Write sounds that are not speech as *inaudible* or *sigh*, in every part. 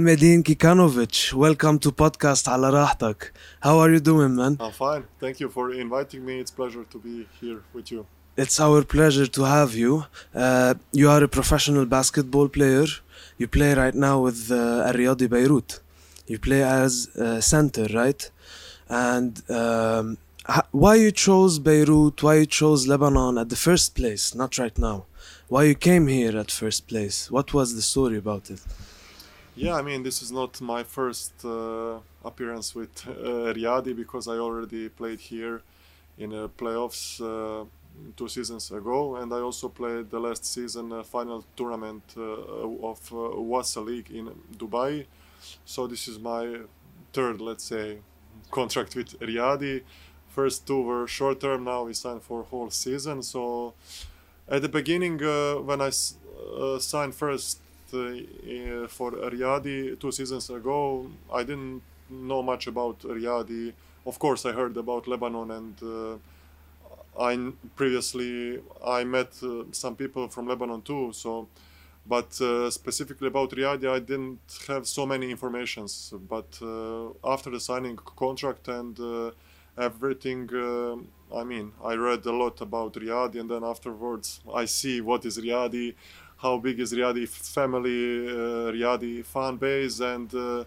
Medin Kikanovic, welcome to podcast على راحتك. How are you doing, man? I'm fine. Thank you for inviting me. It's pleasure to be here with you. It's our pleasure to have you. Uh, you are a professional basketball player. You play right now with uh, Al Riyadi Beirut. You play as uh, center, right? And um, h- why you chose Beirut? Why you chose Lebanon at the first place, not right now? Why you came here at first place? What was the story about it? Yeah, I mean, this is not my first uh, appearance with *laughs* uh, Riyadi because I already played here in uh, playoffs uh, two seasons ago, and I also played the last season uh, final tournament uh, of uh, WASL League in Dubai. So this is my third, let's say, contract with Riyadi. First two were short term. Now we signed for whole season. So at the beginning, when I signed first for Riyadi two seasons ago, I didn't know much about Riyadi. Of course, I heard about Lebanon, and uh, I previously I met uh, some people from Lebanon too. So, but uh, specifically about Riyadi, I didn't have so many informations. But uh, after the signing contract and uh, everything, uh, I mean, I read a lot about Riyadi, and then afterwards I see what is Riyadi, how big is Riyadi family, uh, Riyadi fan base, and uh,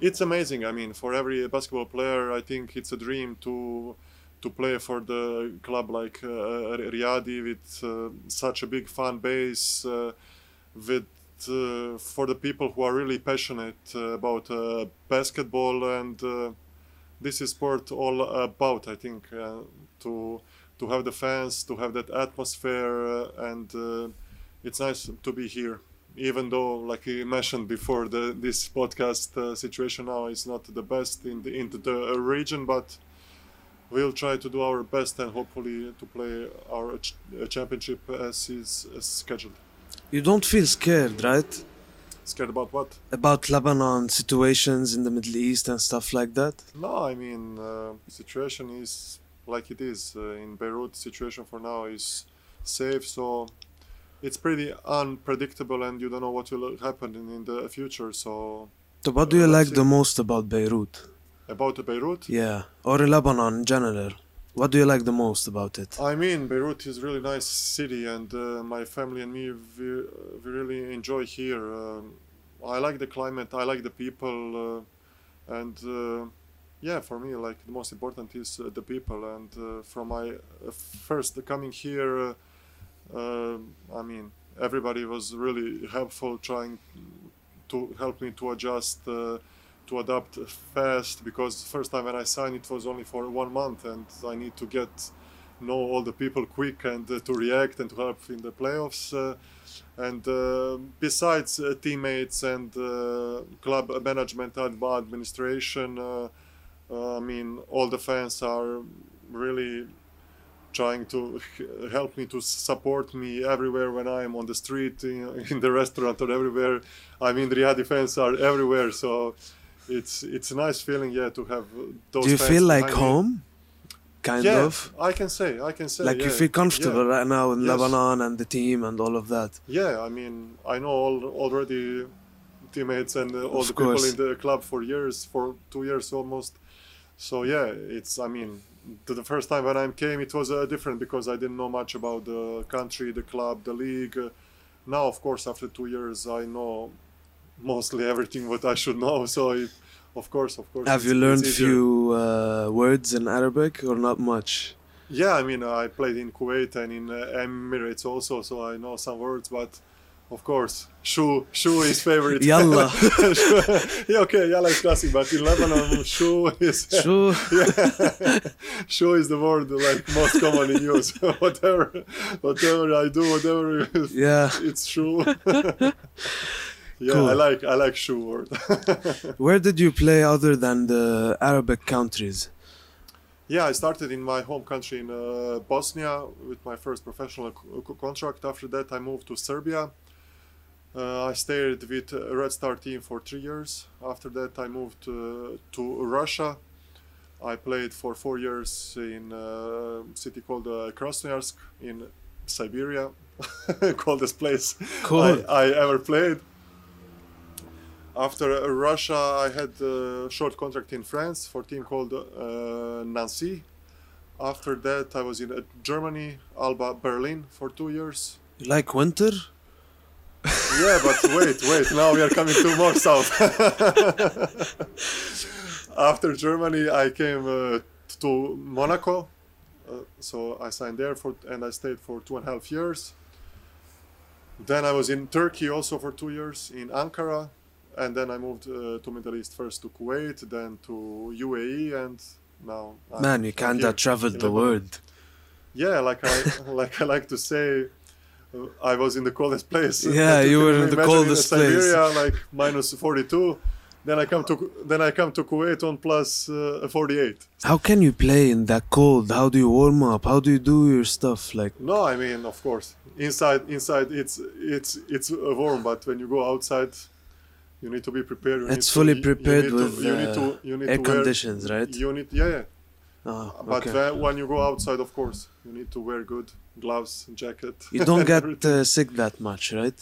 it's amazing. I mean, for every basketball player, I think it's a dream to to play for the club like uh, Riyadi with uh, such a big fan base, uh, with uh, for the people who are really passionate uh, about basketball and this is sport all about. I think to to have the fans, to have that atmosphere, and it's nice to be here. Even though, like you mentioned before, the this podcast uh, situation now is not the best in the in the region, but we'll try to do our best and hopefully to play our ch- uh, championship as is as scheduled. You don't feel scared, right? Scared about what? About Lebanon situations in the Middle East and stuff like that? No, I mean, uh, situation is like it is uh, in Beirut. Situation for now is safe, so it's pretty unpredictable, and you don't know what will happen in, in the future. So So what do you Let's like the most about Beirut? about Beirut, Yeah, or Lebanon in general. What do you like the most about it? I mean, Beirut is really nice city, and uh, my family and me we, we really enjoy here. Um, I like the climate, I like the people, uh, and uh, yeah, for me, like the most important is uh, the people. And uh, from my uh, first coming here, uh, uh, I mean, everybody was really helpful, trying to help me to adjust. Uh, to adapt fast because the first time when I signed it was only for one month and I need to get know all the people quick and uh, to react and to help in the playoffs uh, and uh, besides uh, teammates and uh, club management and administration I mean all the fans are really trying to help me to support me everywhere when I am on the street in, in the restaurant or everywhere I mean Riyadi fans are everywhere so it's it's a nice feeling yeah to have those Do you feel like behind me. home? Kind yeah of? i can say i can say Like you feel comfortable yeah. right now in Yes. Lebanon and the team and all of that? yeah i mean i know all already teammates and uh, all Of the people course. in the club for years for two years almost so yeah it's i mean the, the first time when i came it was uh, different because i didn't know much about the country the club the league. Now of course after two years i know mostly *laughs* everything what i should know. So it, of course of course Have you learned few uh, words in Arabic or not much? Yeah, I mean, I played in Kuwait and in uh, Emirates also, so I know some words, but of course, shoe, shoe is favorite. Yalla. *laughs* yeah, okay, yalla is classic, but in Lebanon, shoe is Sure. yeah, shoe is the word like most common in use. *laughs* whatever, whatever I do, whatever Yeah. it's shoe. *laughs* yeah, Cool. I like I like shoe word. Where did you play other than the Arabic countries? Yeah, I started in my home country in uh, Bosnia with my first professional co- contract. After that, I moved to Serbia. Uh, I stayed with uh, Red Star team for three years. After that, I moved uh, to Russia. I played for four years in a city called uh, Krasnoyarsk in Siberia, *laughs* coldest place Cool. I, I ever played. After uh, Russia, I had a short contract in France for a team called uh, Nancy. After that, I was in uh, Germany, Alba Berlin for two years. You like winter? Yeah, but wait, wait. Now we are coming to more south. *laughs* After Germany, I came uh, to Monaco. Uh, so I signed there for, and I stayed for two and a half years. Then I was in Turkey also for two years in Ankara, and then I moved uh, to Middle East first to Kuwait, then to UAE, and now. I'm- Man, you I'm kinda traveled the world. Yeah, like I *laughs* like I like to say, I was in the coldest place. Yeah, you *laughs* were in the coldest place. Siberia, like minus forty two. Then I come to then I come to Kuwait on plus uh, forty eight. How can you play in that cold? How do you warm up? How do you do your stuff? Like, No, I mean of course inside inside it's it's it's uh, warm, but when you go outside, you need to be prepared. You It's need to- fully you- prepared to- with, you need uh, to you need air to wear- conditions, right? You need yeah yeah. oh, But okay. when, when you go outside, of course, you need to wear good gloves, jacket. you don't get uh, sick that much, right?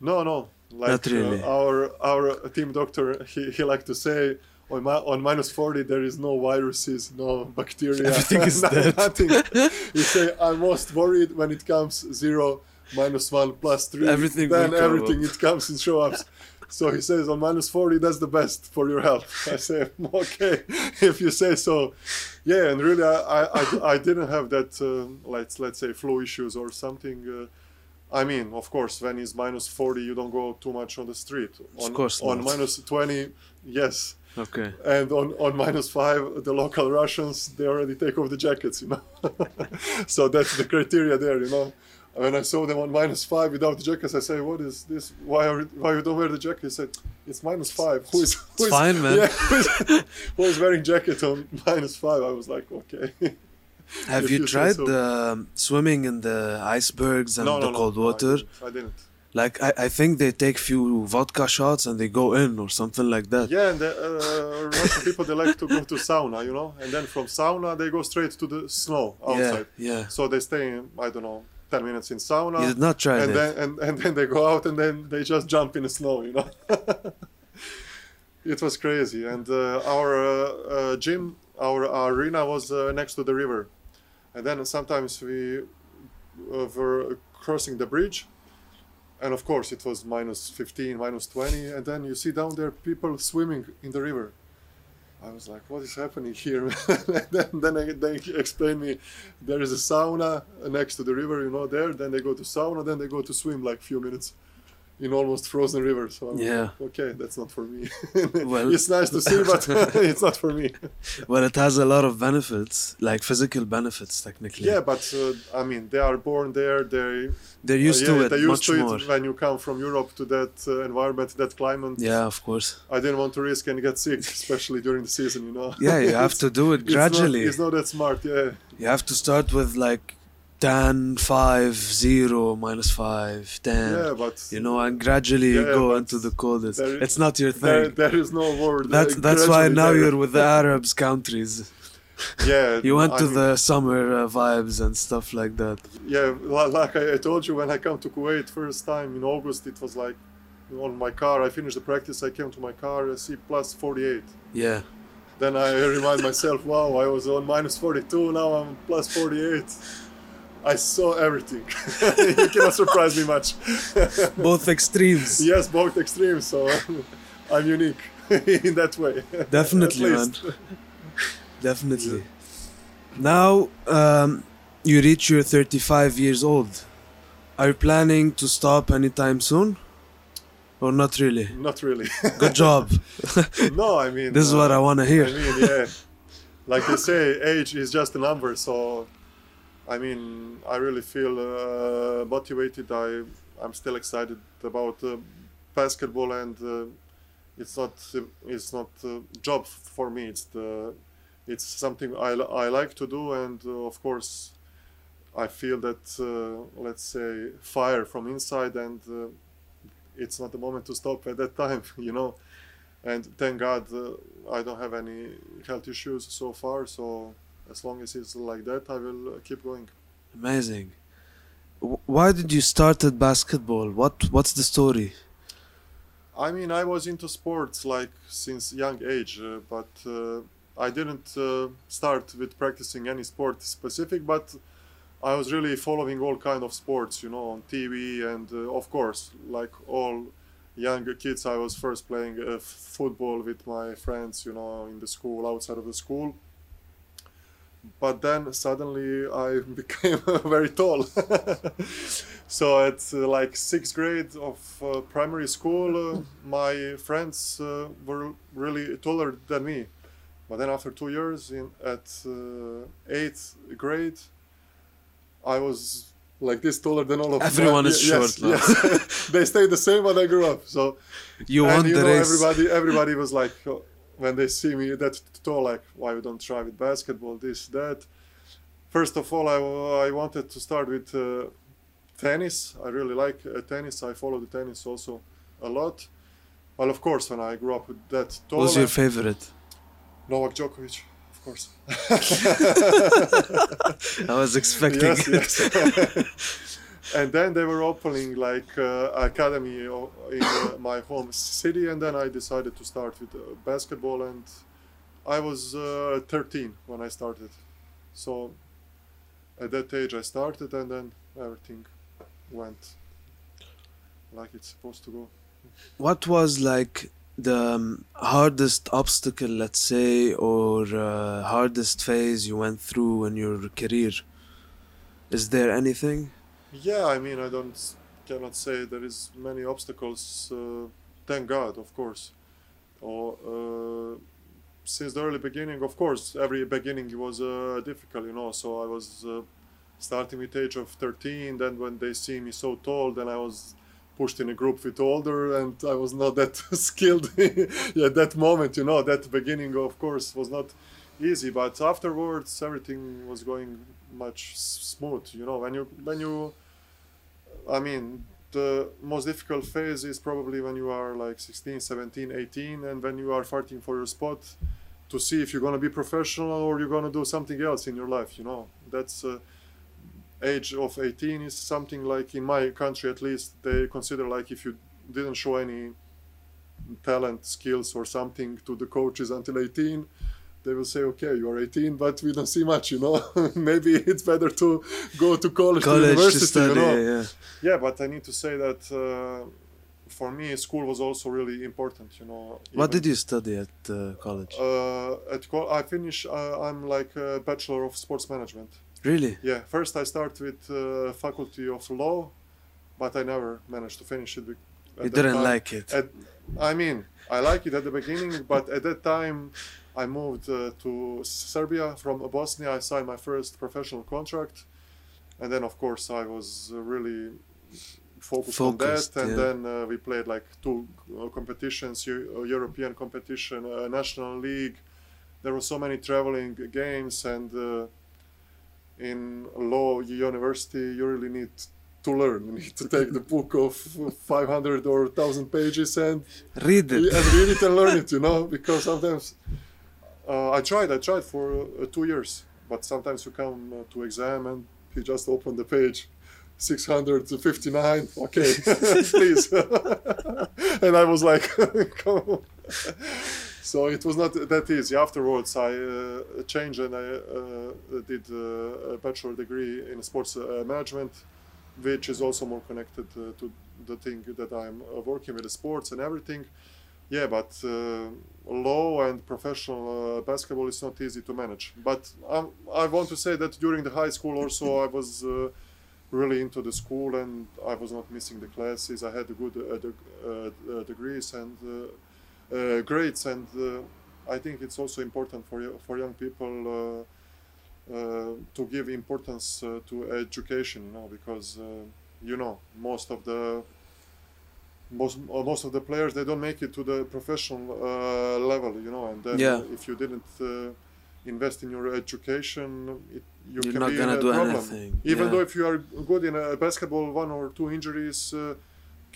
No, no. Like Not really. uh, our our team doctor, he, he like to say on, mi- on minus forty there is no viruses, no bacteria. Everything is *laughs* dead. Nothing. *laughs* he say I'm most worried when it comes zero, minus one, plus three. Everything then everything it comes in show ups. *laughs* So he says on minus forty that's the best for your health. I say *laughs* okay if you say so. Yeah, and really I I, I, didn't have that uh, let's let's say flu issues or something. Uh, I mean, of course, when it's minus 40, you don't go too much on the street. On, course On not. minus 20, yes. Okay. And on, on minus 5, the local Russians, they already take off the jackets, you know. *laughs* so that's the criteria there, you know. When I saw them on minus 5 without the jackets, I say, what is this? Why are, why you don't wear the jacket? He said, it's minus 5. Who is, who It's is- fine, man. *laughs* Yeah, who is, *laughs* who is wearing jacket on minus 5? I was like, okay. *laughs* Have you you tried so. um, swimming in the icebergs and no, the no, cold no, I water? didn't. I didn't. Like, I, I think they take few vodka shots and they go in or something like that. Yeah, and the, uh, Russian people they like to go to sauna, you know, and then from sauna they go straight to the snow outside. yeah. yeah. So they stay, in I don't know, ten minutes in sauna, You did not try and that. then and, and then they go out and then they just jump in the snow, you know. *laughs* it was crazy, and uh, our uh, uh, gym, our arena was uh, next to the river, and then sometimes we uh, were crossing the bridge. And of course, it was minus 15, minus 20, and then you see down there people swimming in the river. I was like, what is happening here? *laughs* then then they explained me there is a sauna next to the river, you know, there. Then they go to sauna, then they go to swim like few minutes in almost frozen river. So I'm Yeah. like, okay, that's not for me. *laughs* Well- it's nice to see, but *laughs* *laughs* it's not for me. Well, it has a lot of benefits, like physical benefits, technically. Yeah, but uh, I mean, they are born there. They They're used uh, to it they're used much to more. it when you come from Europe to that uh, environment, that climate. Yeah, of course. I didn't want to risk and get sick, especially during the season, you know. Yeah, you have to do it it's not- gradually. It's not, that smart, yeah. You have to start with like 10, 5, 0, minus 5, 10. Yeah, but You know, and gradually you go into the coldest. there- it's not your there, thing. there is no word. That's that's why now there. you're with the Arabs countries. *laughs* Yeah, *laughs* You went I to mean, the summer uh, vibes and stuff like that. Yeah, like I, I told you, when I come to Kuwait first time in August, it was like on my car. I finished the practice. I came to my car. I see plus 48. Yeah. Then I *laughs* remind myself, wow, I was on minus 42. Now I'm plus 48. I saw everything. *laughs* you cannot surprise me much. *laughs* Both extremes. yes, both extremes. So *laughs* I'm unique in that way. Definitely, man. Definitely. Now um, you reach your 35 years old. Are you planning to stop anytime soon? Or not really? Not really. Good job. no, I mean. This is what uh, I want to hear. I mean, yeah. Like they say, age is just a number. So, I mean, I really feel uh, motivated. I I'm still excited about uh, basketball, and uh, it's not it's not a job for me. It's the it's something I, I like to do, and uh, of course, I feel that uh, let's say fire from inside, and uh, it's not the moment to stop at that *laughs* time. You know and thank God I don't have any health issues so far. So as long as it's like that, I will uh, keep going. Amazing. Why did you start at basketball? What What's the story? I mean, I was into sports like since young age, uh, but uh, I didn't uh, start with practicing any sport specific. But I was really following all kind of sports, you know, on TV, and uh, of course, like all young kids, I was first playing uh, football with my friends, you know, in the school, outside of the school. But then suddenly I *laughs* became *laughs* very tall. *laughs* so at uh, like sixth grade of uh, primary school, uh, my friends uh, were really taller than me. But then after two years in at uh, eighth grade, I was like this taller than all of Everyone my, is short. Yes. they stayed the same when I grew up. So You won you the know, race. everybody everybody was like uh, when they see me that tall like why we don't try with basketball this that first of all i, I wanted to start with uh, tennis i really like uh, tennis i follow the tennis also a lot well of course when i grew up with that tall Who's your favorite? novak djokovic of course *laughs* I was expecting. *laughs* yes, yes. *laughs* and then they were opening like uh, academy in uh, my home city, and then I decided to start with uh, basketball, and I was uh, 13 when I started. So at that age I started, and then everything went like it's supposed to go. What was like the um, hardest obstacle, let's say, or uh, hardest phase you went through in your career? Is there anything? Yeah, I mean, I don't cannot say there is many obstacles. Uh, thank God, of course. Or uh, since the early beginning, of course, every beginning was uh, difficult, you know. So I was uh, starting with age of 13. Then when they see me so tall, then I was pushed in a group with older, and I was not that *laughs* skilled *laughs* at that moment, you know. That beginning, of course, was not easy, but afterwards everything was going much smooth, you know. When you when you I mean, the most difficult phase is probably when you are like 16, 17, 18, and when you are fighting for your spot to see if you're going to be professional or you're going to do something else in your life, you know. That's uh, age of 18 is something like in my country at least they consider like if you didn't show any talent skills or something to the coaches until 18 they will say okay you are 18 but we don't see much you know *laughs* maybe it's better to go to college, College to university study, you know yeah. yeah but i need to say that uh, for me school was also really important you know What did you study at uh, college? uh, at co- i finish uh, i'm like a bachelor of sports management really? yeah first i start with uh, faculty of law but i never managed to finish it You didn't time. like it. At, I mean, I like it at the beginning, but at that time, I moved uh, to Serbia from Bosnia. I signed my first professional contract, and then of course I was really focused, on that. And yeah. then uh, we played like two uh, competitions: Eu- European competition, uh, national league. There were so many traveling games, and uh, in law university, you really need to learn. You need to take the book of 500 or 1000 pages and, Read it. and read it and learn it, you know, because sometimes I tried, I tried for uh, two years, but sometimes you come uh, to exam and you just open the page. 659 okay *laughs* please. *laughs* And i was like *laughs* so it was not that easy. Afterwards i uh, changed and i uh, did uh, a bachelor degree in sports uh, management which is also more connected uh, to the thing that i'm uh, working with the sports and everything yeah but uh, law and professional uh, basketball is not easy to manage but um, i want to say that during the high school also i was uh, really into the school and I was not missing the classes. I had good uh, uh, uh, degrees and grades, and I think it's also important for for young people to give importance to education. You know, because you know most of the most uh, most of the players they don't make it to the professional uh, level. You know, and then Yeah. if you didn't uh, invest in your education, it, you You're can not be gonna in a do problem. anything. Even yeah. though if you are good in a basketball, one or two injuries uh,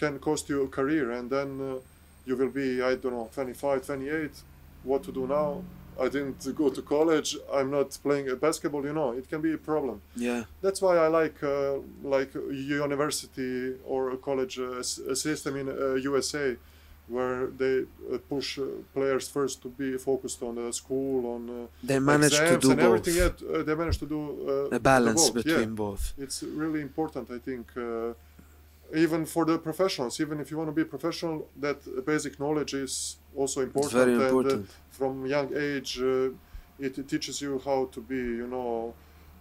can cost you a career, and then uh, you will be I don't know 25, 28. What to do now? I didn't go to college. I'm not playing basketball. You know, it can be a problem. yeah. That's why I like uh, like university or a college uh, system in uh, USA, where they uh, push uh, players first to be focused on the school, on uh, They managed to do and both. everything. Yet uh, they manage to do uh, A balance both, between Yeah. both. It's really important, I think. Uh, even for the professionals, even if you want to be professional, that basic knowledge is also It's important. very and, uh, important. from young age uh, it teaches you how to be you know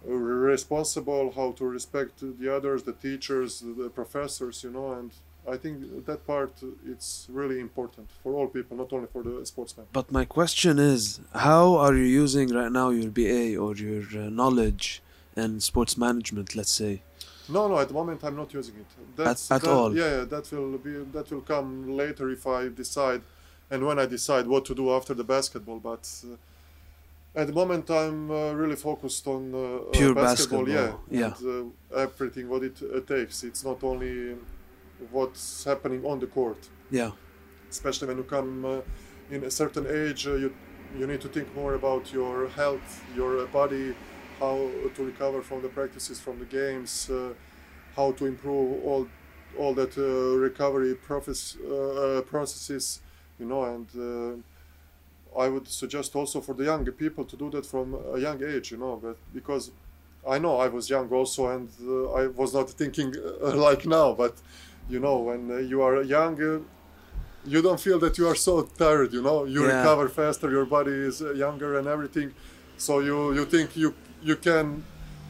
responsible how to respect the others the teachers the professors you know and i think that part uh, it's really important for all people not only for the sportsmen But my question is, how are you using right now your BA or your uh, knowledge in sports management, let's say? No no at the moment i'm not using it that's at that- all? yeah that will be that will come later if i decide and when i decide what to do after the basketball but uh, at the moment i'm uh, really focused on uh, uh, Pure basketball, yeah basketball, yeah. and uh, everything what it uh, takes it's not only what's happening on the court Yeah. especially when you come uh, in a certain age uh, you you need to think more about your health your uh, body how to recover from the practices from the games uh, how to improve all all that uh, recovery process, uh, processes you know and uh, i would suggest also for the younger people to do that from a young age you know but because i know i was young also and uh, i was not thinking uh, *laughs* like now but you know when uh, you are young uh, you don't feel that you are so tired you know you Yeah. recover faster your body is younger and everything so you you think you you can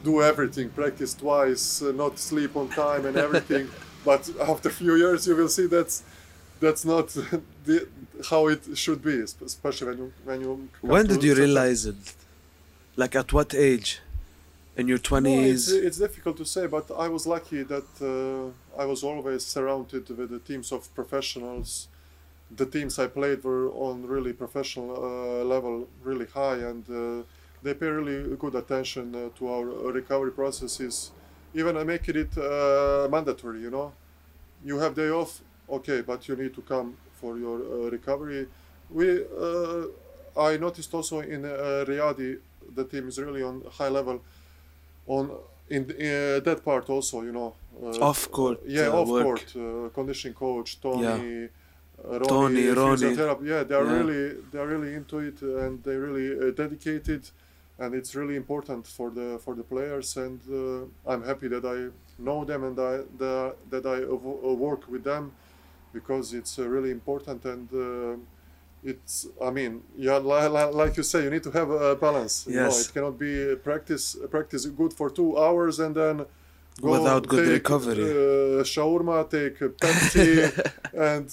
do everything practice twice uh, not sleep on time and everything *laughs* but after a few years you will see that's that's not *laughs* the, how it should be especially when you when you When did you realize it? Like at what age? In your No, it's, 20s? it's difficult to say, but I was lucky that uh, I was always surrounded with the teams of professionals. The teams I played were on really professional uh, level, really high, and uh, they pay really good attention uh, to our uh, recovery processes. Even I make it uh, mandatory. You know, you have day off, okay, but you need to come for your uh, recovery. We, uh, I noticed also in uh, Riyadi, the team is really on high level on in uh, that part also you know uh, Off court, yeah uh, off work. court uh, conditioning coach tony Yeah. Ronnie, Tony, Ronnie. yeah they are Yeah. really they are really into it and they really uh, dedicated and it's really important for the for the players and uh, i'm happy that i know them and I, the, that i uh, work with them because it's uh, really important and uh, it's i mean yeah li- li- like you say you need to have a balance you know Yes. it cannot be practice practice good for two hours and then go Without good take, recovery. uh, shawarma take a pepsi *laughs* and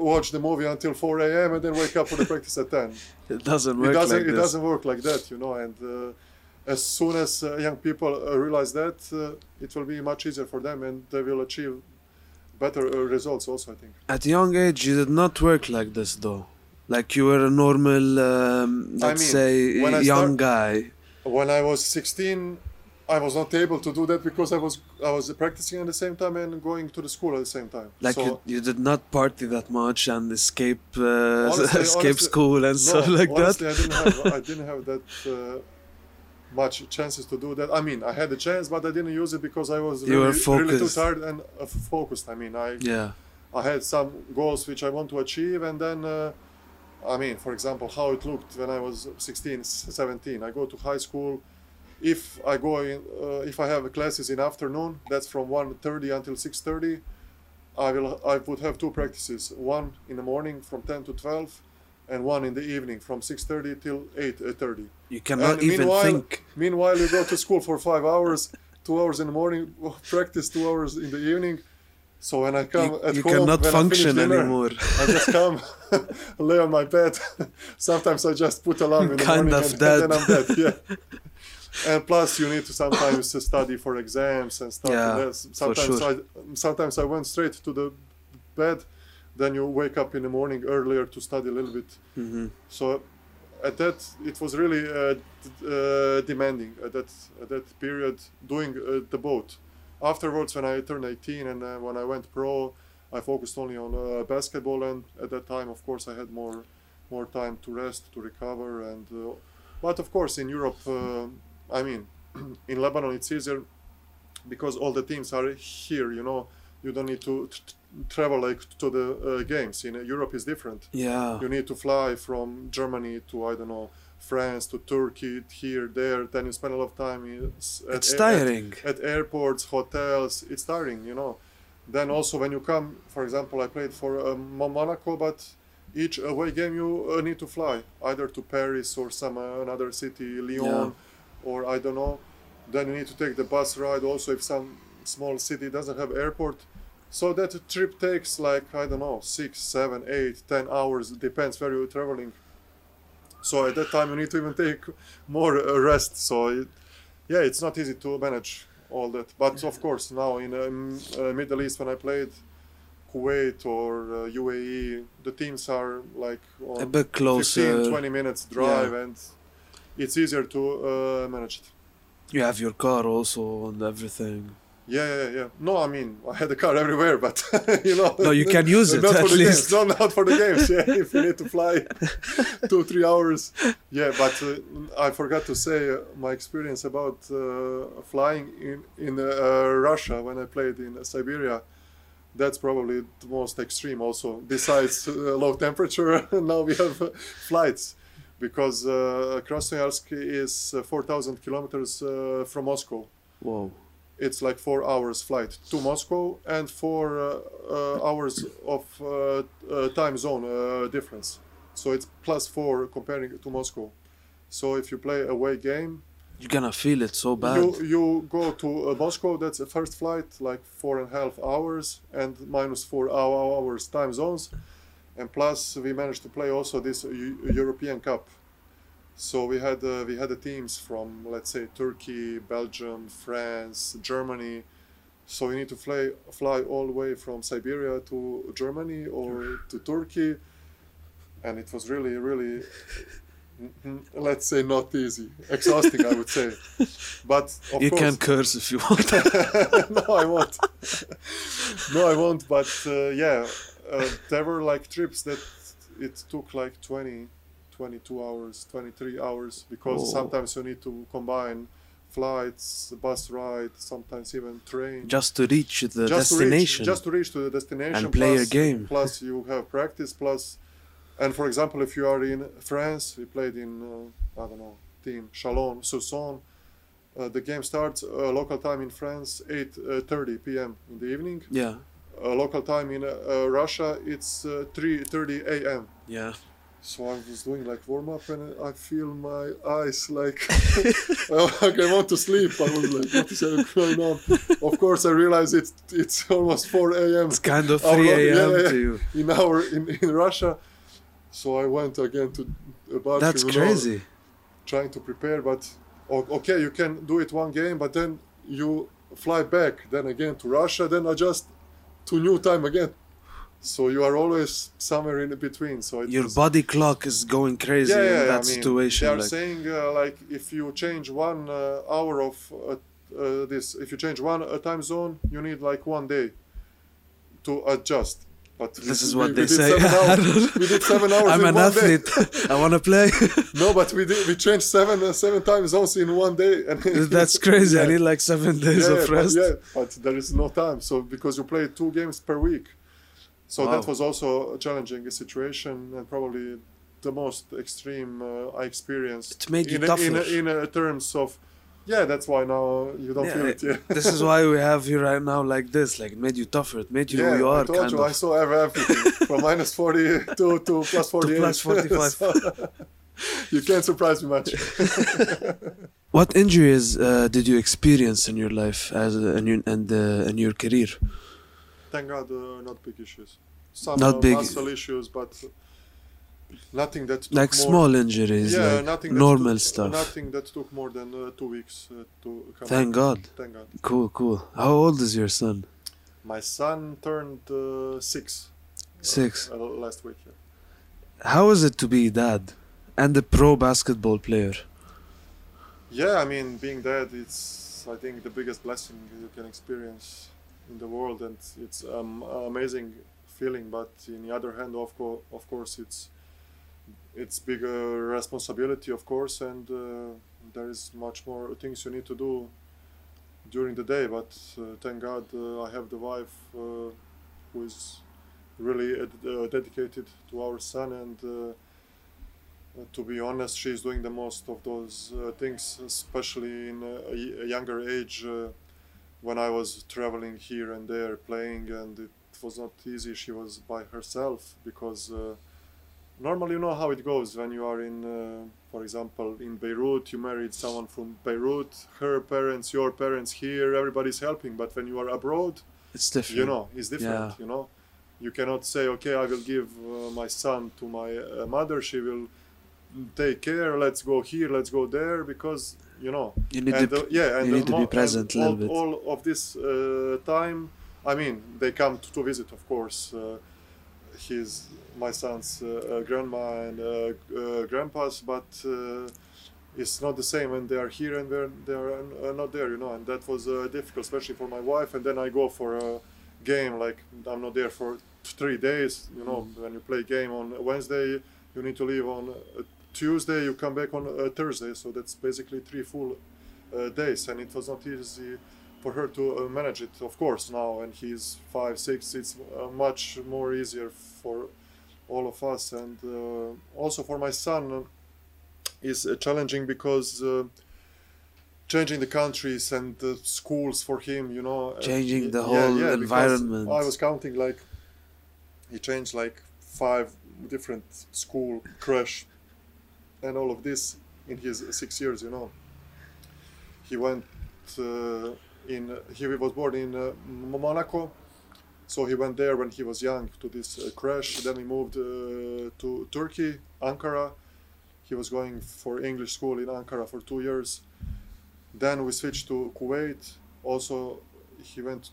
watch the movie until 4 a.m and then wake up for the practice at 10 *laughs* It doesn't work it doesn't like it this. doesn't work like that you know and uh, as soon as uh, young people uh, realize that uh, it will be much easier for them and they will achieve better uh, results also i think At a young age, you did not work like this, though. Like you were a normal, um, let's mean, say, young start- guy. when i was 16 i was not able to do that because i was i was practicing at the same time and going to the school at the same time Like so you, you did not party that much and escape, uh, Honestly- *laughs* escape honestly- school and no, stuff *laughs* like honestly, that. I didn't have I didn't have that uh, much chances to do that. I mean, I had a chance, but I didn't use it because I was really, really too tired and uh, focused. I mean, I Yeah, I had some goals which I want to achieve, and then uh, I mean, for example, how it looked when I was 16, 17. I go to high school. If I go in, uh, if I have classes in afternoon, that's from 1:30 until 6:30. I will I would have two practices, one in the morning from 10 to 12, and one in the evening from 6:30 till 8:30. you cannot And even meanwhile- think. Meanwhile, you go to school for five hours, two hours in the morning, *laughs* practice two hours in the evening. So when I come You, at you home, cannot when I function dinner, anymore. I just come, *laughs* lay on my bed. *laughs* Sometimes I just put alarm in the Kind morning of and, dead. and then I'm dead. Yeah. And plus, you need to sometimes study for exams and stuff. Yeah, and sometimes sure. I sometimes I went straight to the bed. Then you wake up in the morning earlier to study a little bit. hmm So at that, it was really uh, d- uh, demanding at that at that period doing uh, the boat. Afterwards, when I turned 18 and uh, when I went pro, I focused only on uh, basketball, and at that time, of course, I had more more time to rest, to recover, and uh, but of course, in Europe, I mean, *clears throat* in Lebanon, it's easier because all the teams are here. You know, you don't need to travel like to the uh, games. In uh, Europe is different. Yeah. You need to fly from Germany to I don't know France to Turkey here there. Then you spend a lot of time in, at, It's at- tiring. at airports, hotels. It's tiring, you know. Then also when you come, for example, I played for um, Monaco, but each away game you uh, need to fly either to Paris or some uh, another city, Lyon, or I don't know. Then you need to take the bus ride. Also, if some small city doesn't have airport, so that trip takes like I don't know six, seven, eight, ten hours. Depends where you're traveling. So at that time you need to even take more uh, rest. So it, yeah, it's not easy to manage all that. But of course, now in um, uh, Middle East when I played Kuwait or uh, UAE, the teams are like A on bit closer. 15, 20 minutes drive, and it's easier to uh, manage it. You have your car also and everything. Yeah, yeah, yeah. No, I mean, I had a car everywhere, but *laughs* you know. No, you can use it not at for the. Games. No, not for the games. Yeah, *laughs* if you need to fly *laughs* two, three hours. Yeah, but uh, I forgot to say uh, my experience about uh, flying in in uh, Russia when I played in Siberia. That's probably the most extreme. Also, besides uh, low temperature, now we have uh, flights because uh, Krasnoyarsk is uh, 4,000 kilometers uh, from Moscow Whoa. it's like four hours flight to Moscow and four uh, uh, hours of uh, uh, time zone uh, difference. So it's plus four comparing to Moscow. So if you play away game, You're gonna feel it so bad. you you go to uh, Moscow. That's the first flight, like four and a half hours and minus four hours time zones, and plus we managed to play also this Eu- European Cup. So we had uh, we had the teams from let's say Turkey, Belgium, France, Germany. So we need to fly fly all the way from Siberia to Germany or to Turkey, and it was really really. Let's say not easy, exhausting, I would say. But of you course, can curse if you want. *laughs* no, I won't. no, I won't. But uh, yeah, uh, there were like trips that it took like 20, 22 hours, 23 hours because Oh. sometimes you need to combine flights, bus ride, sometimes even train. just to reach the Just to destination. reach, just to reach to the destination And play a game. Plus, you have practice. Plus, and for example, if you are in France, we played in uh, I don't know team Chalon-sur-Saône. Uh, the game starts uh, local time in France 8:30 p.m. in the evening. yeah. Uh, local time in uh, uh, Russia it's uh, 3:30 a.m. Yeah. So I was doing like warm up and I feel my eyes like *laughs* like I want to sleep. I was like, what is going on? Of course, I realize it's it's almost 4 a.m. It's kind of Our 3 a.m. yeah, yeah, to you. in our in, in Russia. So I went again to about That's crazy. trying to prepare. But okay, you can do it one game, but then you fly back, then again to Russia, then adjust to new time again. So you are always somewhere in between. So Your was- body clock is going crazy yeah, yeah, in that I mean, situation. They are like, saying uh, like if you change one uh, hour of uh, uh, this, if you change one uh, time zone, you need like one day to adjust. But we- this is what we they did say. Hours. *laughs* we did seven hours. I'm in an athlete. I want to play. *laughs* No, but we did. We changed seven uh, seven time zones in one day. And *laughs* That's crazy. I need like seven days yeah, of but, rest. yeah, but there is no time. So because you play two games per week, so that was also a challenging situation and probably the most extreme uh, I experienced. It made you in, a- in, tougher. in a terms of, yeah, that's why now you don't Yeah, feel it. Yeah. *laughs* this is why we have you right now like this. Like it made you tougher. It made you yeah, who you are, I told you of. I saw everything *laughs* from minus 40 to, to plus 48. plus *laughs* 45. So, you can't surprise me much. What injuries uh, did you experience in your life as a, in your and uh, in your career? Thank God, uh, not big issues. Some Not uh, big- muscle issues, but nothing that took Like small injuries, yeah, like nothing normal took, stuff. Nothing that took more than uh, two weeks uh, to come. Thank God. Thank God. Cool, cool. How old is your son? My son turned uh, six. Six. Uh, last week. Yeah. How is it to be dad and a pro basketball player? yeah, I mean, being dad, it's I think the biggest blessing you can experience in the world, and it's um, amazing feeling. But in the other hand, of course, of course, it's it's bigger responsibility, of course, and uh, there is much more things you need to do during the day. But uh, thank God uh, I have the wife uh, who is really uh, dedicated to our son and. Uh, to be honest, she's doing the most of those things, especially in a younger age. When I was traveling here and there playing, and it was not easy. She was by herself because normally you know how it goes when you are in, uh, for example, in Beirut. You married someone from Beirut. Her parents, your parents here. Everybody's helping. But when you are abroad, It's different. you know it's different Yeah. you know you cannot say okay i will give uh, my son to my uh, mother she will take care let's go here let's go there because you know You need and to. uh, yeah and you the need to be present a and little all, bit. all of this uh, time i mean they come to, to visit of course uh, his my son's uh, uh, grandma and uh, uh, grandpas but uh, it's not the same when they are here and when they are not there you know and that was uh, difficult especially for my wife and then i go for a game like i'm not there for three days you know Mm. when you play game on wednesday you need to leave on tuesday you come back on thursday so that's basically three full uh, days and it was not easy for her to uh, manage it of course now and he's five six it's uh, much more easier for all of us and uh, also for my son is uh, challenging because uh, changing the countries and the schools for him you know Changing the whole yeah, environment. i was counting like he changed like five different school crash and all of this in his six years you know he went uh, in he was born in uh, monaco. So he went there when he was young to this uh, crèche. Then he moved uh, to turkey ankara. He was going for english school in ankara for two years. Then we switched to kuwait. Also he went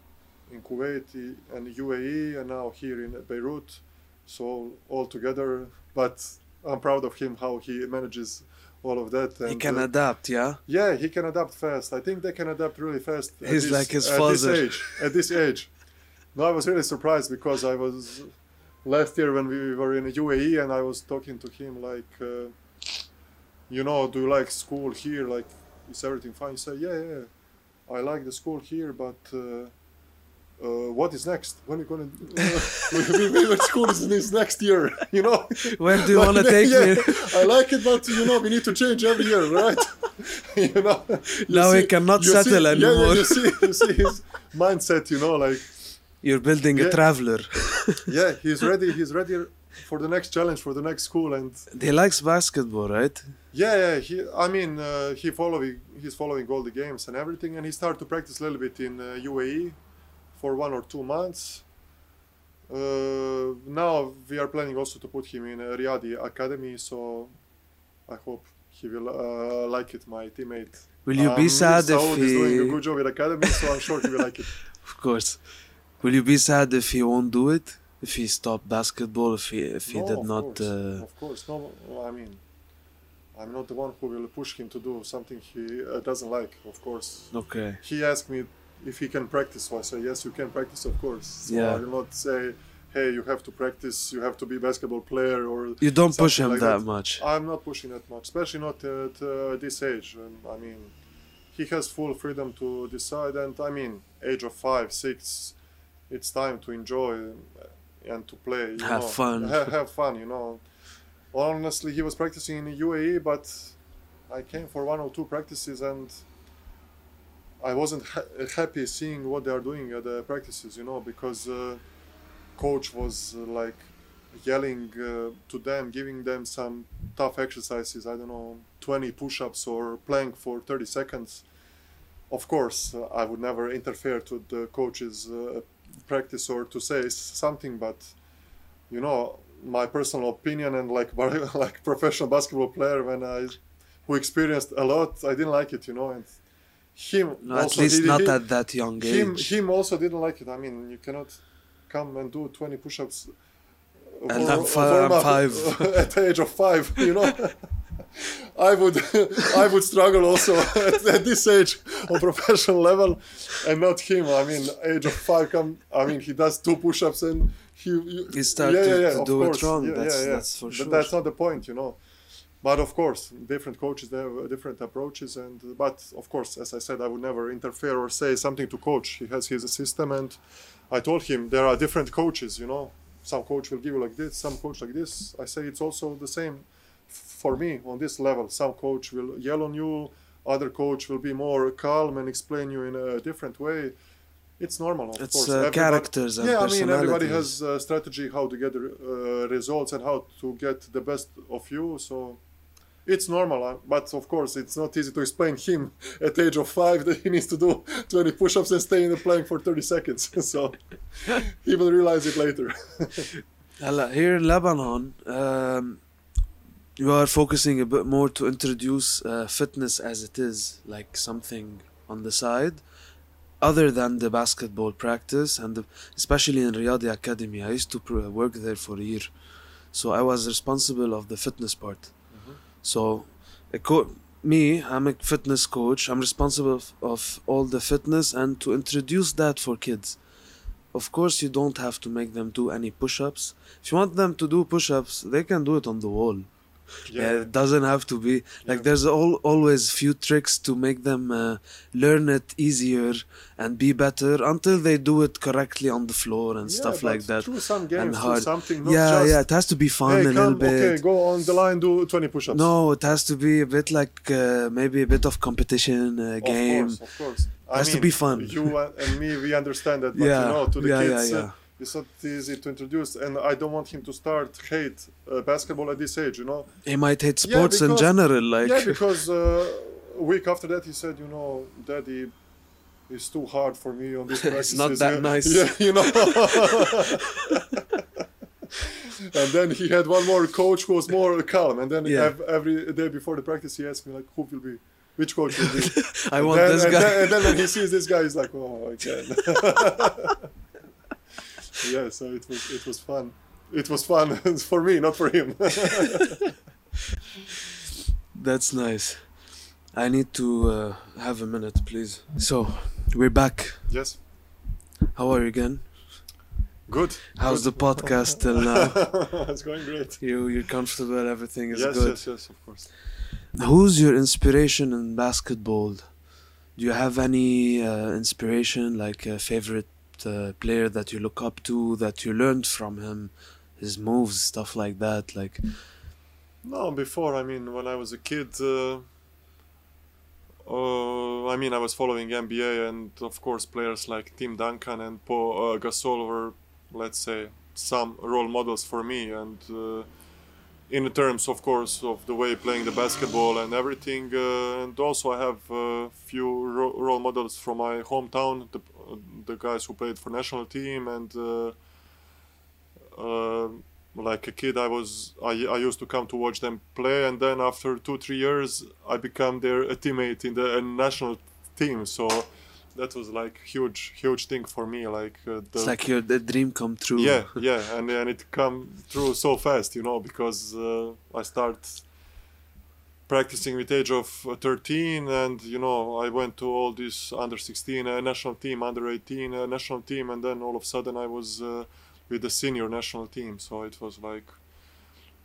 in kuwait and uae and now here in beirut. So all together but i'm proud of him how he manages all of that and He can uh, adapt, yeah. yeah, he can adapt fast. I think they can adapt really fast. at He's this- like his father. at this age. At this age. No, I was really surprised because I was last year when we were in UAE and I was talking to him like, uh, you know, do you like school here? Like, is everything fine? He said, yeah, yeah, I like the school here, but. Uh, uh, what is next? When are you gonna? Uh, *laughs* we, we, we, school is, is next year, you know. Where do you Like, want to take yeah, me? I like it, but you know, we need to change every year, right? *laughs* you know. you Now he cannot settle yeah, anymore. Yeah, you see, you see his mindset, you know, like You're building a traveler. *laughs* yeah, he's ready. He's ready for the next challenge, for the next school, and he likes basketball, right? yeah, yeah. He, I mean, uh, he following, he's following all the games and everything, and he started to practice a little bit in uh, UAE for one or two months. Uh, now we are planning also to put him in a Riyadi academy, so I hope he will uh, like it. My teammate. Will you um, be sad if he? is doing a good job in academy, so I'm sure he will like it. *laughs* Of course. Will you be sad if he won't do it? If he stopped basketball? If he if he no, did of not? Course, Uh, Of course, no. I mean, I'm not the one who will push him to do something he uh, doesn't like. Of course, okay. he asked me if he can practice. So I say yes, you can practice, of course. So Yeah. I will not say, hey, you have to practice. You have to be basketball player or. You don't push him like that that. much. I'm not pushing that much, especially not at uh, this age. And I mean, he has full freedom to decide. And I mean, age of five, six, it's time to enjoy and to play. You Have know. fun. *laughs* Have, have fun, you know. Honestly, he was practicing in the UAE, but I came for one or two practices and I wasn't ha- happy seeing what they are doing at the practices, you know, because uh, coach was uh, like yelling uh, to them, giving them some tough exercises. I don't know, 20 push-ups or plank for 30 seconds. Of course, uh, I would never interfere to the coach's uh, practice or to say something, but you know, my personal opinion and like *laughs* like professional basketball player when I who experienced a lot, I didn't like it, you know, and him No, at also least not he- at that young him age. him also didn't like it. I mean, you cannot come and do 20 push-ups. And for- I'm fi- I'm five. *laughs* at the age of five. You know, *laughs* I would *laughs* I would struggle also at, at this age on professional level, and not him. I mean, age of five. Come, I mean, he does two push-ups and he you- He started to of do it course. wroung, Yeah, that's- yeah, yeah. that's for sure. But that's not the point, you know. But of course, different coaches they have different approaches, and but of course, as I said, I would never interfere or say something to coach. He has his system, and I told him there are different coaches. You know, some coach will give you like this, some coach like this. I say it's also the same for me on this level. Some coach will yell on you, other coach will be more calm and explain you in a different way. It's normal, of It's course. uh, characters and yeah, I mean, everybody has a strategy how to get uh, results and how to get the best of you. So it's normal, uh, but of course it's not easy to explain him *laughs* at age of five that he needs to do *laughs* 20 push-ups and stay in the plank for 30 seconds. *laughs* so he will realize it later. Here in Lebanon, um, you are focusing a bit more to introduce uh, fitness as it is, like something on the side, other than the basketball practice, and the, especially in Riyadi Academy. I used to work there for a year, so I was responsible of the fitness part so co- me I'm a fitness coach. I'm responsible of, of all the fitness and to introduce that for kids. Of course you don't have to make them do any push-ups. If you want them to do push-ups they can do it on the wall yeah, it doesn't have to be like Yeah. there's all, always few tricks to make them uh, learn it easier and be better until they do it correctly on the floor and Yeah, stuff like that Through some games, through hard. something, not yeah just, yeah it has to be fun hey, a little come, bit okay, go on the line, do 20 push-ups. no it has to be a bit like uh, maybe a bit of competition uh, Of game course, of course. I Has to mean, be fun. You and me, we understand that, but Yeah, you know, to the yeah, yeah, kids, uh, yeah. It's not easy to introduce, and I don't want him to start hate uh, basketball at this age. You know. he might hate Yeah, sports in general like yeah, *laughs* because uh, a week after that, he said, you know, Daddy. It's too hard for me on this *laughs* It's not that Yeah, nice. Yeah, you know. *laughs* and then he had one more coach who was more calm. And then Yeah. ev- every day before the practice, he asked me like, "Who will be? Which coach will be?" I And want then, this and guy Then, and then when he sees this guy, he's like, "Oh, I can." *laughs* yeah, so it was it was fun. It was fun *laughs* for me, not for him. *laughs* That's nice. I need to uh, have a minute, please. So, we're back. yes, How are you again? good. How's the podcast till now? it's going great. You, you're comfortable, everything is yes, good. yes, yes, of course. Who's your inspiration in basketball? Do you have any uh, inspiration, like a favorite uh, player that you look up to, that you learned from him, his moves, stuff like that? Like, No, before I mean, when I was a kid, uh, uh, I mean, I was following NBA, and of course, players like Tim Duncan and Paul uh, Gasol were, let's say, some role models for me. And uh, in terms, of course, of the way playing the basketball and everything, uh, and also I have a few ro- role models from my hometown, the, the guys who played for national team and. Uh, uh, like a kid i was I, I used to come to watch them play and then after two three years i become their a teammate in the national team so that was like huge huge thing for me like uh, the, it's like your the dream come true. yeah *laughs* yeah and, and it come through so fast you know because uh, i start practicing with age of uh, 13 and you know i went to all this under 16 uh, national team under 18 uh, national team and then all of a sudden i was uh, with the senior national team. So it was like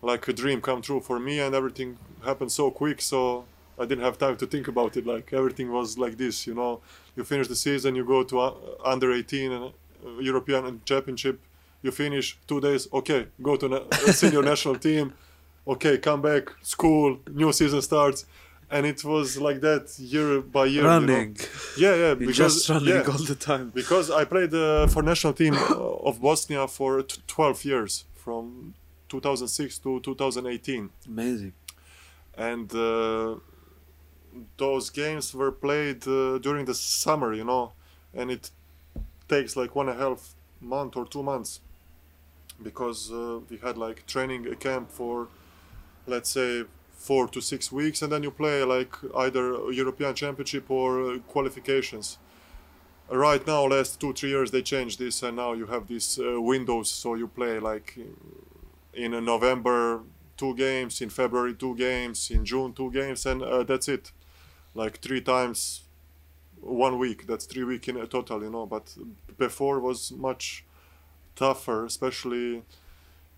like a dream come true for me and everything happened so quick so i didn't have time to think about it. Like everything was like this you know. You finish the season you go to uh, under 18 and uh, european championship you finish two days okay go to na- *laughs* senior national team okay come back school new season starts and it was like that year by year you know. Running. yeah yeah *laughs* because just running yeah, all the time. because I played uh, for national team *coughs* of Bosnia for t- 12 years from 2006 to 2018 Amazing. and uh, those games were played uh, during the summer you know and it takes like one and a half month or two months because uh, we had like training a camp for let's say four to six weeks and then you play like either european championship or uh, qualifications. Right now last two three years they changed this and now you have these uh, windows. So you play like in uh, november two games in february two games in june two games and uh, that's it. Like three times one week. That's three week in a total you know but before was much tougher especially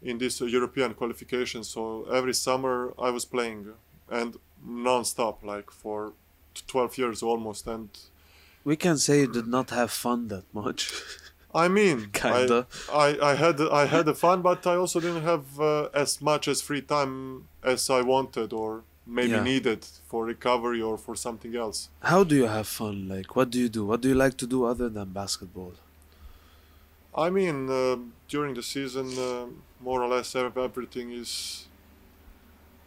in this uh, European qualification. So every summer I was playing and non-stop, like for 12 years almost. And We can say you did not have fun that much. *laughs* I mean, *laughs* Kinda. I, I, I had I had the fun, but I also didn't have uh, as much as free time as I wanted or maybe Yeah. needed for recovery or for something else. How do you have fun? Like, what do you do? What do you like to do other than basketball? I mean, uh, during the season, uh, more or less everything is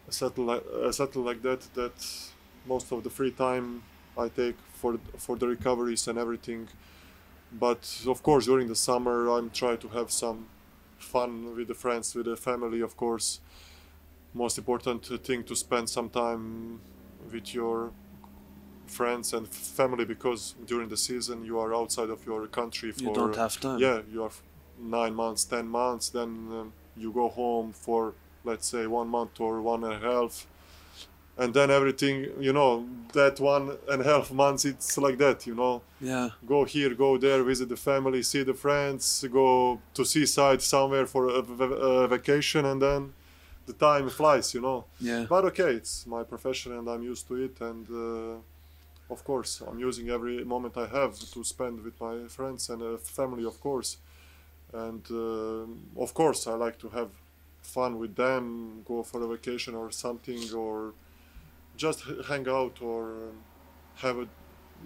settled uh, settled like that. That most of the free time I take for for the recoveries and everything. But of course, during the summer, I'm trying to have some fun with the friends, with the family. Of course, most important thing to spend some time with your friends and family because during the season you are outside of your country for You don't have time. yeah you are nine months ten months then um, you go home for let's say one month or one and a half and then everything you know that one and a half months it's like that you know Yeah. go here go there visit the family see the friends go to seaside somewhere for a vacation and then the time flies you know Yeah. but okay it's my profession and i'm used to it and uh, of course i'm using every moment i have to spend with my friends and uh, family of course and uh, of course i like to have fun with them go for a vacation or something or just hang out or um, have a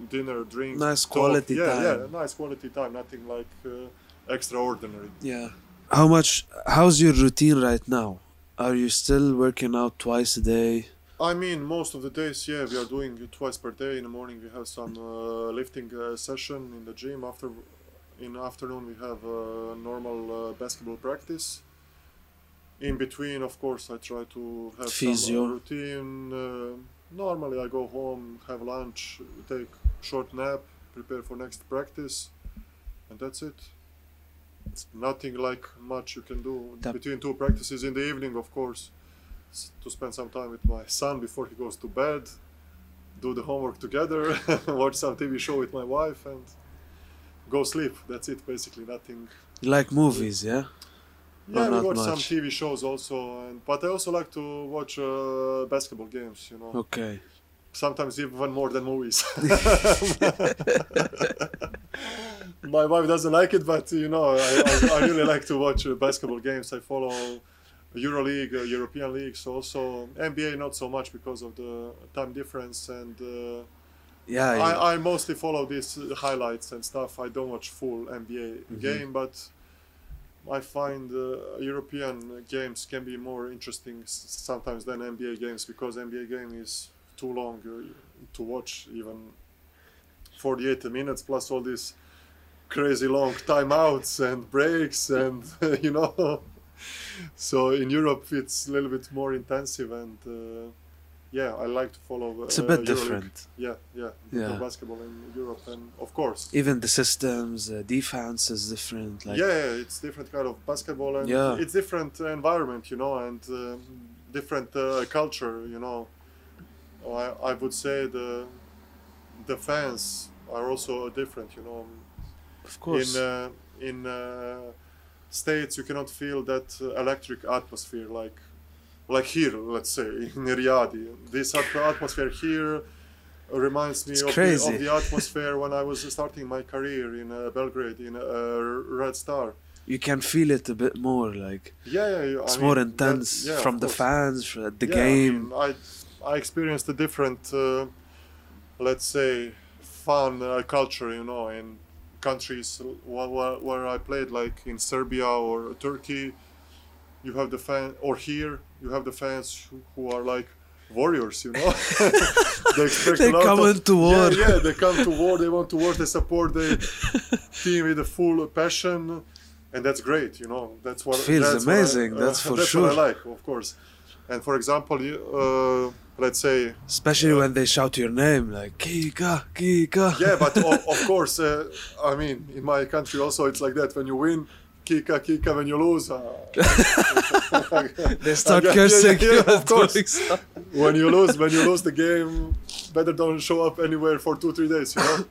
dinner drink Nice talk. quality yeah time. yeah nice quality time nothing like uh, extraordinary Yeah. How much? How's your routine right now? Are you still working out twice a day? I mean, most of the days, yeah, we are doing it twice per day. In the morning, we have some uh, lifting uh, session in the gym. After, in the afternoon, we have a normal uh, basketball practice. In between, of course, I try to have some Physio. uh, routine. Uh, normally, I go home, have lunch, take short nap, prepare for next practice, and that's it. It's nothing like much you can do That- between two practices in the evening, of course to spend some time with my son before he goes to bed, do the homework together, *laughs* watch some TV show with my wife, and go sleep. That's it, basically. Nothing. You like movies, yeah? Yeah, we watch some. TV shows also, and but I also like to watch uh, basketball games. You know, Okay. sometimes even more than movies. *laughs* *laughs* my wife doesn't like it, but you know, I, I, I really like to watch uh, basketball games. I follow EuroLeague, uh, European leagues, also NBA not so much because of the time difference, and uh, Yeah. I, I mostly follow these uh, highlights and stuff. I don't watch full NBA Mm-hmm. game, but I find uh, European games can be more interesting sometimes than NBA games because NBA game is too long uh, to watch, even 48 minutes plus all these crazy long timeouts and breaks and *laughs* you know. *laughs* So in Europe it's a little bit more intensive and. Uh, yeah, I like to follow. it's a uh, bit EuroLeague. different. Yeah, yeah, Yeah. basketball in Europe, and of course, Even the systems, uh, defense is different. Like, yeah, yeah, it's different kind of basketball, and Yeah. it's different environment, you know, and um, different uh, culture, you know. I, I would say the the fans are also different, you know. of course. In uh, in uh, states, you cannot feel that uh, electric atmosphere like like here, let's say in Riyadi. This atmosphere here reminds me of the, of the atmosphere when I was starting my career in uh, Belgrade in uh, Red Star. you can feel it a bit more. Like Yeah, yeah, it's I more mean, intense that- yeah, from the course. fans, f- the Yeah, I game. mean, I I experienced a different, uh, let's say, fun uh, culture, you know, in countries where, I played, like in Serbia or Turkey. You have the fan, or here you have the fans who, who are like warriors, you know. *laughs* they expect They a lot come of- into war. Yeah, yeah, they come to war. They want to war. They support the team with a full passion, and that's great. You know, that's what Feels that's what I- amazing, that's *laughs* for that's sure. What I like, of course. And for example, you, uh, let's say, Especially when they shout your name, like Kika, Kika. yeah, but of, of *laughs* course, uh, I mean, in my country also it's like that. When you win, kika kika. When you lose, uh, *laughs* they start *laughs* Yeah, yeah, cursing yeah, you of course. when you lose, when you lose the game, better don't show up anywhere for two three days. You know,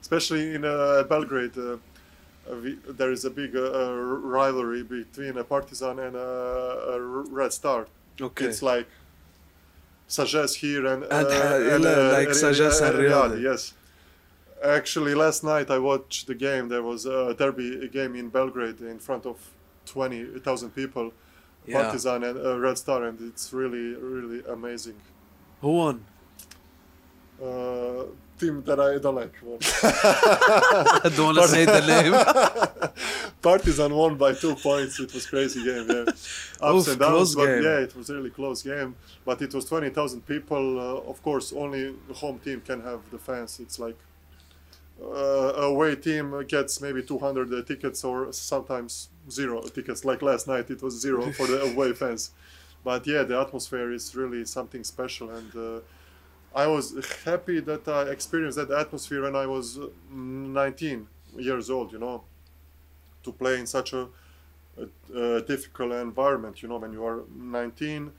especially in uh, Belgrade. Uh, uh, we, there is a big uh, uh, rivalry between a Partizan and a, a Red Star. Okay. It's like Sagesse here and, And, uh, like Sagesse and Riyadi. Yes. Actually, last night I watched the game. There was a derby game in Belgrade in front of 20,000 people. Yeah. Partizan and uh, Red Star, and it's really, really amazing. Who won? Team that I don't like. I don't want to say the name. Partizan won by two points. It was crazy game. Yeah. *laughs* Ups Oof, and downs, close but game. yeah, it was really close game. But it was twenty thousand people. Uh, of course, only the home team can have the fans. It's like uh, away team gets maybe two hundred uh, tickets or sometimes zero tickets. Like last night, it was zero for the *laughs* away fans. But yeah, the atmosphere is really something special and. Uh, I was happy that I experienced that atmosphere when I was uh, 19 years old, you know, to play in such a, a, a difficult environment, you know, when you are 19.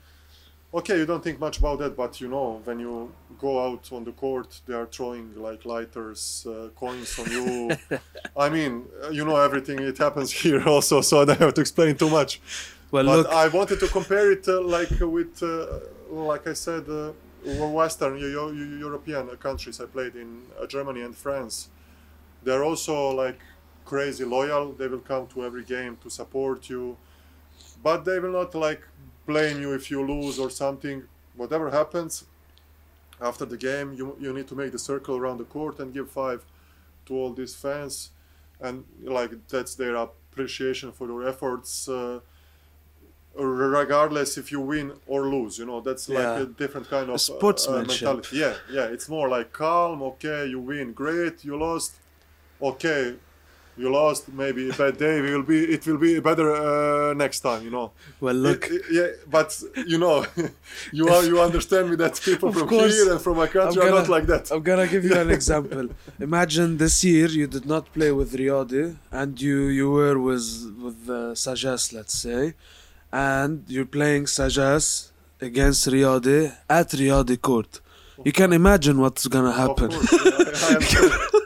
Okay, you don't think much about that, but you know, when you go out on the court, they are throwing like lighters, uh, coins on you. *laughs* I mean, you know everything. It happens *laughs* here also, so I don't have to explain too much. Well, But look, I wanted to compare it uh, like with, uh, like I said, uh, Western Eu- Eu- European countries. I played in uh, Germany and France. They're also like crazy loyal. They will come to every game to support you, but they will not like blame you if you lose or something. Whatever happens after the game, you you need to make the circle around the court and give five to all these fans, and like that's their appreciation for your efforts. Uh, regardless if you win or lose you know that's like Yeah. a different kind of uh, Sportsmanship. mentality yeah yeah it's more like calm okay you win great you lost okay you lost maybe a bad day we will be it will be better uh, next time you know well, look. It- it- yeah but you know *laughs* you are you understand me that people from course. here and from my country I'm are not like that I'm gonna give you an *laughs* example. Imagine this year you did not play with Riyadi and you you were with with uh, Sagesse, let's say, and you're playing Sagesse against Riyadi at Riyadi court. You can imagine what's gonna happen. course yeah, I understand. I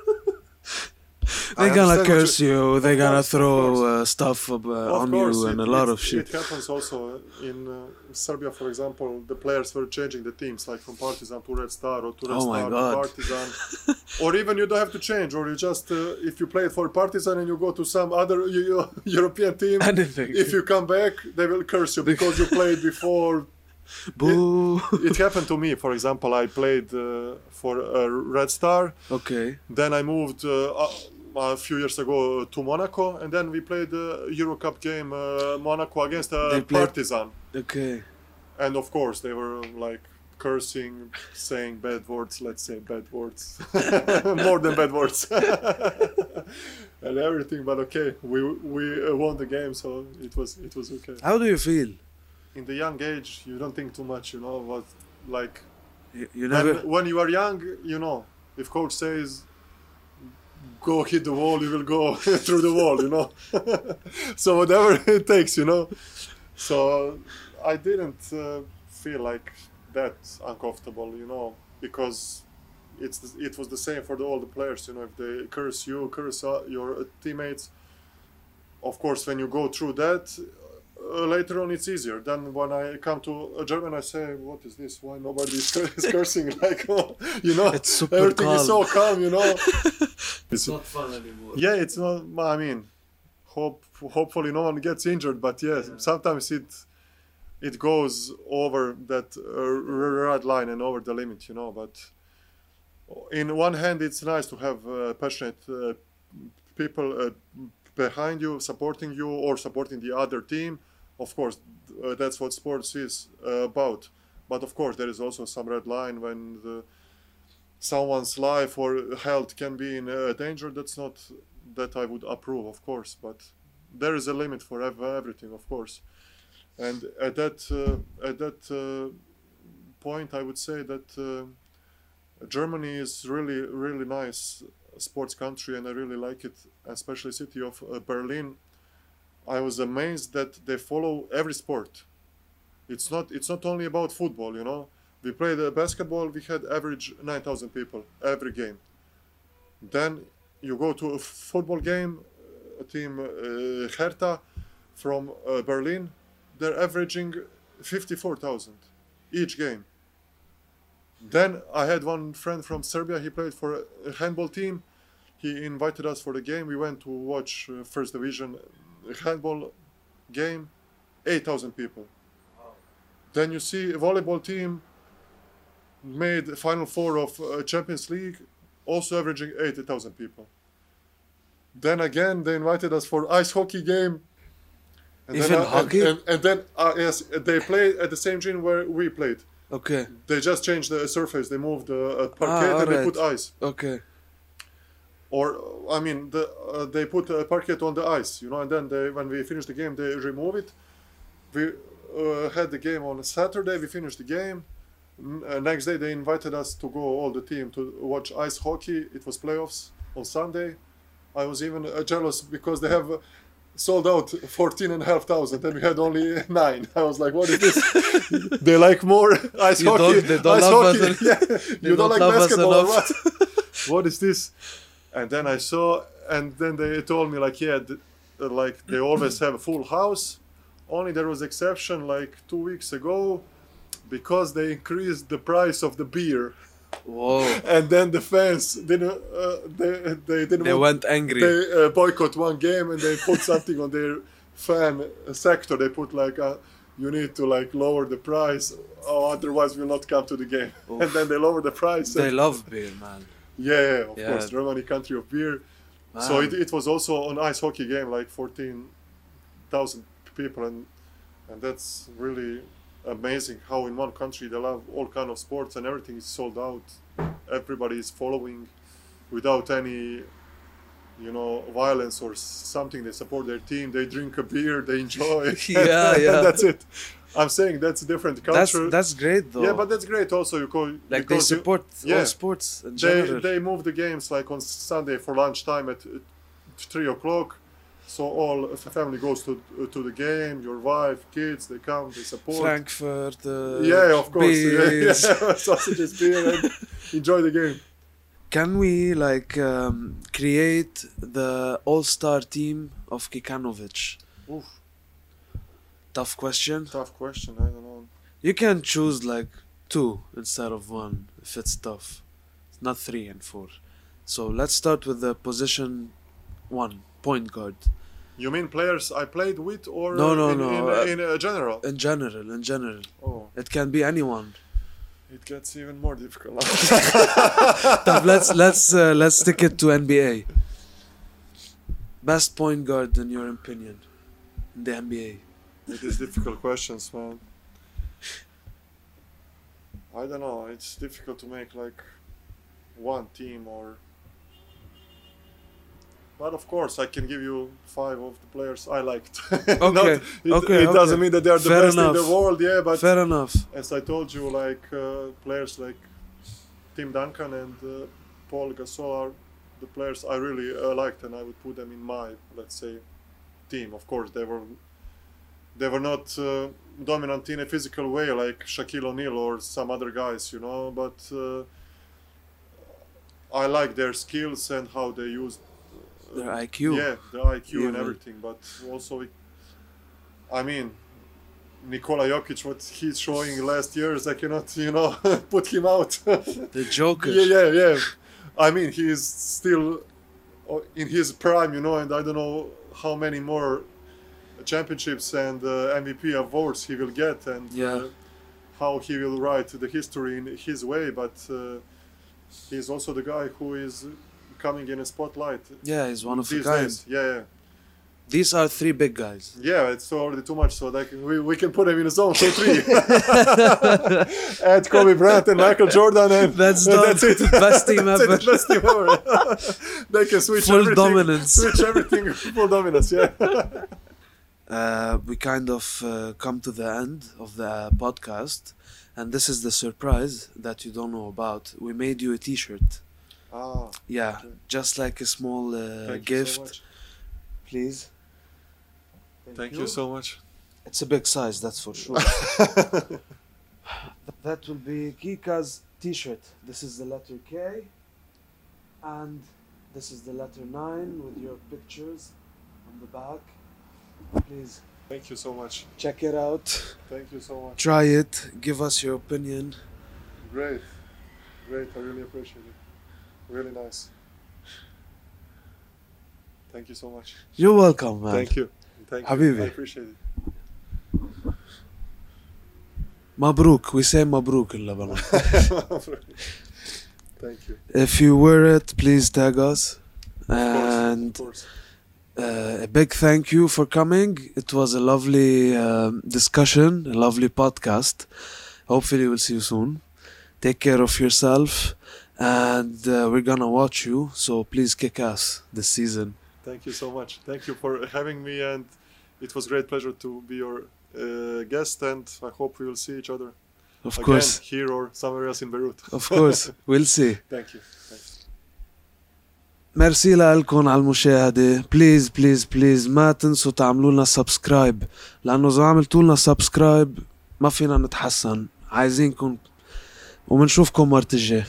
They're gonna curse you. They're gonna throw uh, stuff uh, on course, you and it- a lot it- of shit. It happens also in uh, Serbia, for example. The players were changing the teams, like from Partizan to Red Star or to Red Oh Star to Partizan. *laughs* or even you don't have to change, or you just uh, if you play for Partizan and you go to some other *laughs* Eu- Eu- European team, Anything. if you come back, they will curse you because you played before. *laughs* Boo. It happened to me, for example. I played uh, for uh, Red Star. okay. Then I moved uh, a few years ago to Monaco, and then we played the Euro Cup game, uh, Monaco against uh, Partizan. Okay. And of course, they were like cursing, saying bad words. Let's say bad words, *laughs* more than bad words, *laughs* and everything. But okay, we we uh, won the game, so it was it was okay. How do you feel? In the young age, you don't think too much, you know. What like You, you when, never. when you are young, you know, if coach says go hit the wall, you will go *laughs* through the wall, you know. *laughs* so whatever *laughs* it takes, you know. So I didn't uh, feel like that uncomfortable, you know, because it's it was the same for the, all the players, you know. If they curse you, curse uh, your teammates. Of course, when you go through that, uh, later on it's easier. Then when I come to uh, German, I say, "What is this? Why nobody is is *laughs* cursing?" *laughs* like, you know, It's super everything is so calm. calm, you know. *laughs* It's not fun anymore. yeah, it's not. I mean, hope hopefully no one gets injured, but yes, sometimes it it goes over that uh, red line and over the limit, you know. But in one hand, it's nice to have uh, passionate uh, people uh, behind you, supporting you, or supporting the other team. Of course, uh, that's what sports is uh, about. But of course, there is also some red line when the, someone's life or health can be in uh, danger. That's not that I would approve, of course. But there is a limit for ev- everything, of course. And at that uh, at that uh, point, I would say that uh, Germany is really really nice sports country, and I really like it, especially city of Berlin. I was amazed that they follow every sport. It's not it's not only about football, you know. We played uh, basketball. We had average nine thousand people every game. Then you go to a football game, a team uh, Hertha from uh, Berlin. They're averaging 54,000 each game. Then I had one friend from Serbia. He played for a handball team. He invited us for the game. We went to watch uh, first division handball game. 8,000 people. Then you see a volleyball team made final four of uh, Champions League, also averaging 80,000 people. Then again, they invited us for ice hockey game. And Even then, uh, hockey? And, and, and then, uh, yes, they played at the same gym where we played. Okay. They just changed the surface. They moved the uh, parquet Ah, and they put ice. Okay. Or I mean, the, uh, they put a parquet on the ice, you know, and then they, when we finish the game, they remove it. We uh, had the game on Saturday. We finished the game. N- uh, next day, they invited us to go all the team to watch ice hockey. It was playoffs on Sunday. I was even uh, jealous because they have uh, sold out 14 and a half thousand and we had only *laughs* nine. I was like, what is this? *laughs* they like more ice You hockey. don't- they don't ice hockey. *laughs* Yeah. they You don't, don't like love basketball or what? what is this? And then I saw, and then they told me like, yeah, th- like they always have a full house. Only there was exception like two weeks ago, because they increased the price of the beer, Whoa. *laughs* and then the fans didn't. Uh, they they didn't. They want- went angry. They uh, boycott one game and they put something on their fan sector. They put like, uh, you need to like lower the price, or otherwise we'll not come to the game. And then they lower the price. They love beer, man. Yeah, yeah, of Yeah. course, Germany, country of beer. So it, it was also an ice hockey game, like fourteen thousand people, and and that's really amazing how in one country they love all kind of sports and everything is sold out. Everybody is following without any, you know, violence or something. They support their team. They drink a beer. They enjoy. *laughs* Yeah, and *laughs* yeah. that's it. I'm saying that's a different culture. that's great though. yeah, but that's great also. You call like they because you- support yeah. all sports in they general. they move the games like on Sunday for lunchtime at three o'clock. So all the family goes to to the game. Your wife, kids, they come, they support. Frankfurt. Uh, yeah, of course. *laughs* Yeah, yeah. *laughs* Sausages, beer, and enjoy the game. Can we like um, create the all-star team of Kikanovic? Oof, Tough question. tough question. I don't know. You can choose like two instead of one if it's tough. Not three and four. So let's start with the position one, point guard. You mean players I played with, or No, no, in, no, in, uh, in uh, general? In general, in general. Oh, It can be anyone. it gets even more difficult. *laughs* Tough, let's let's uh, let's stick it to NBA. Best point guard in your opinion in the NBA. It is difficult questions, man. I don't know. It's difficult to make like one team or. But of course, I can give you five of the players I liked. *laughs* Okay, it, okay, it doesn't mean that they are the Fair best in the world, yeah. But Fair enough. as I told you, like uh, players like Tim Duncan and uh, Paul Gasol are the players I really uh, liked, and I would put them in my, let's say, team. Of course, they were they were not uh, dominant in a physical way like Shaquille O'Neal or some other guys, you know. But uh, I like their skills and how they use Their IQ. yeah, the IQ Yeah, and everything. But also, it, I mean, Nikola Jokic, what he's showing last years, I cannot, you know, *laughs* put him out. The Joker. yeah, yeah, yeah. I mean, he is still uh, in his prime, you know, and I don't know how many more championships and uh, MVP awards he will get, and Yeah. uh, how he will write the history in his way. But uh, he's also the guy who is coming in a spotlight Yeah, he's one of these kind. days. Yeah, yeah. These are three big guys. Yeah, it's already too much, so that can, we, we can put him in a zone for three. *laughs* Add Kobe Bryant and Michael Jordan, and *laughs* That's and that's it. Best team *laughs* That's it. Best team ever. they can switch Full everything. dominance. Switch everything. Full dominance. Yeah. Uh, we kind of uh, come to the end of the podcast, and this is the surprise that you don't know about. We made you a T-shirt. Ah, Yeah, just like a small uh, thank gift, you so much. please. Thank you so much. It's a big size, that's for sure. *laughs* that will be Kika's T-shirt. This is the letter K, and this is the letter nine with your pictures. on the back. Please Thank you so much. check it out. Thank you so much. Try it. Give us your opinion. Great. Great. I really appreciate it. Really nice. Thank you so much. You're welcome, man. Thank you. Thank Habibi. you. I appreciate it. Mabruk. We say Mabruk in Lebanon. *laughs* *laughs* Thank you. if you wear it, please tag us. Of course, And of course. Uh, a big thank you for coming. It was a lovely um discussion, a lovely podcast. Hopefully, we'll see you soon. Take care of yourself, and uh, we're gonna watch you. So please kick ass this season. Thank you so much. Thank you for having me, and it was great pleasure to be your uh, guest. And I hope we will see each other Of again course, here or somewhere else in Beirut. of course, *laughs* we'll see. Thank you. Thanks. ميرسي لكم على المشاهدة. بليز بليز بليز ما تنسوا تعملوا لنا سبسكرايب لأنه إذا عملتوا لنا سبسكرايب ما فينا نتحسن. عايزينكم ومنشوفكم مرة الجاي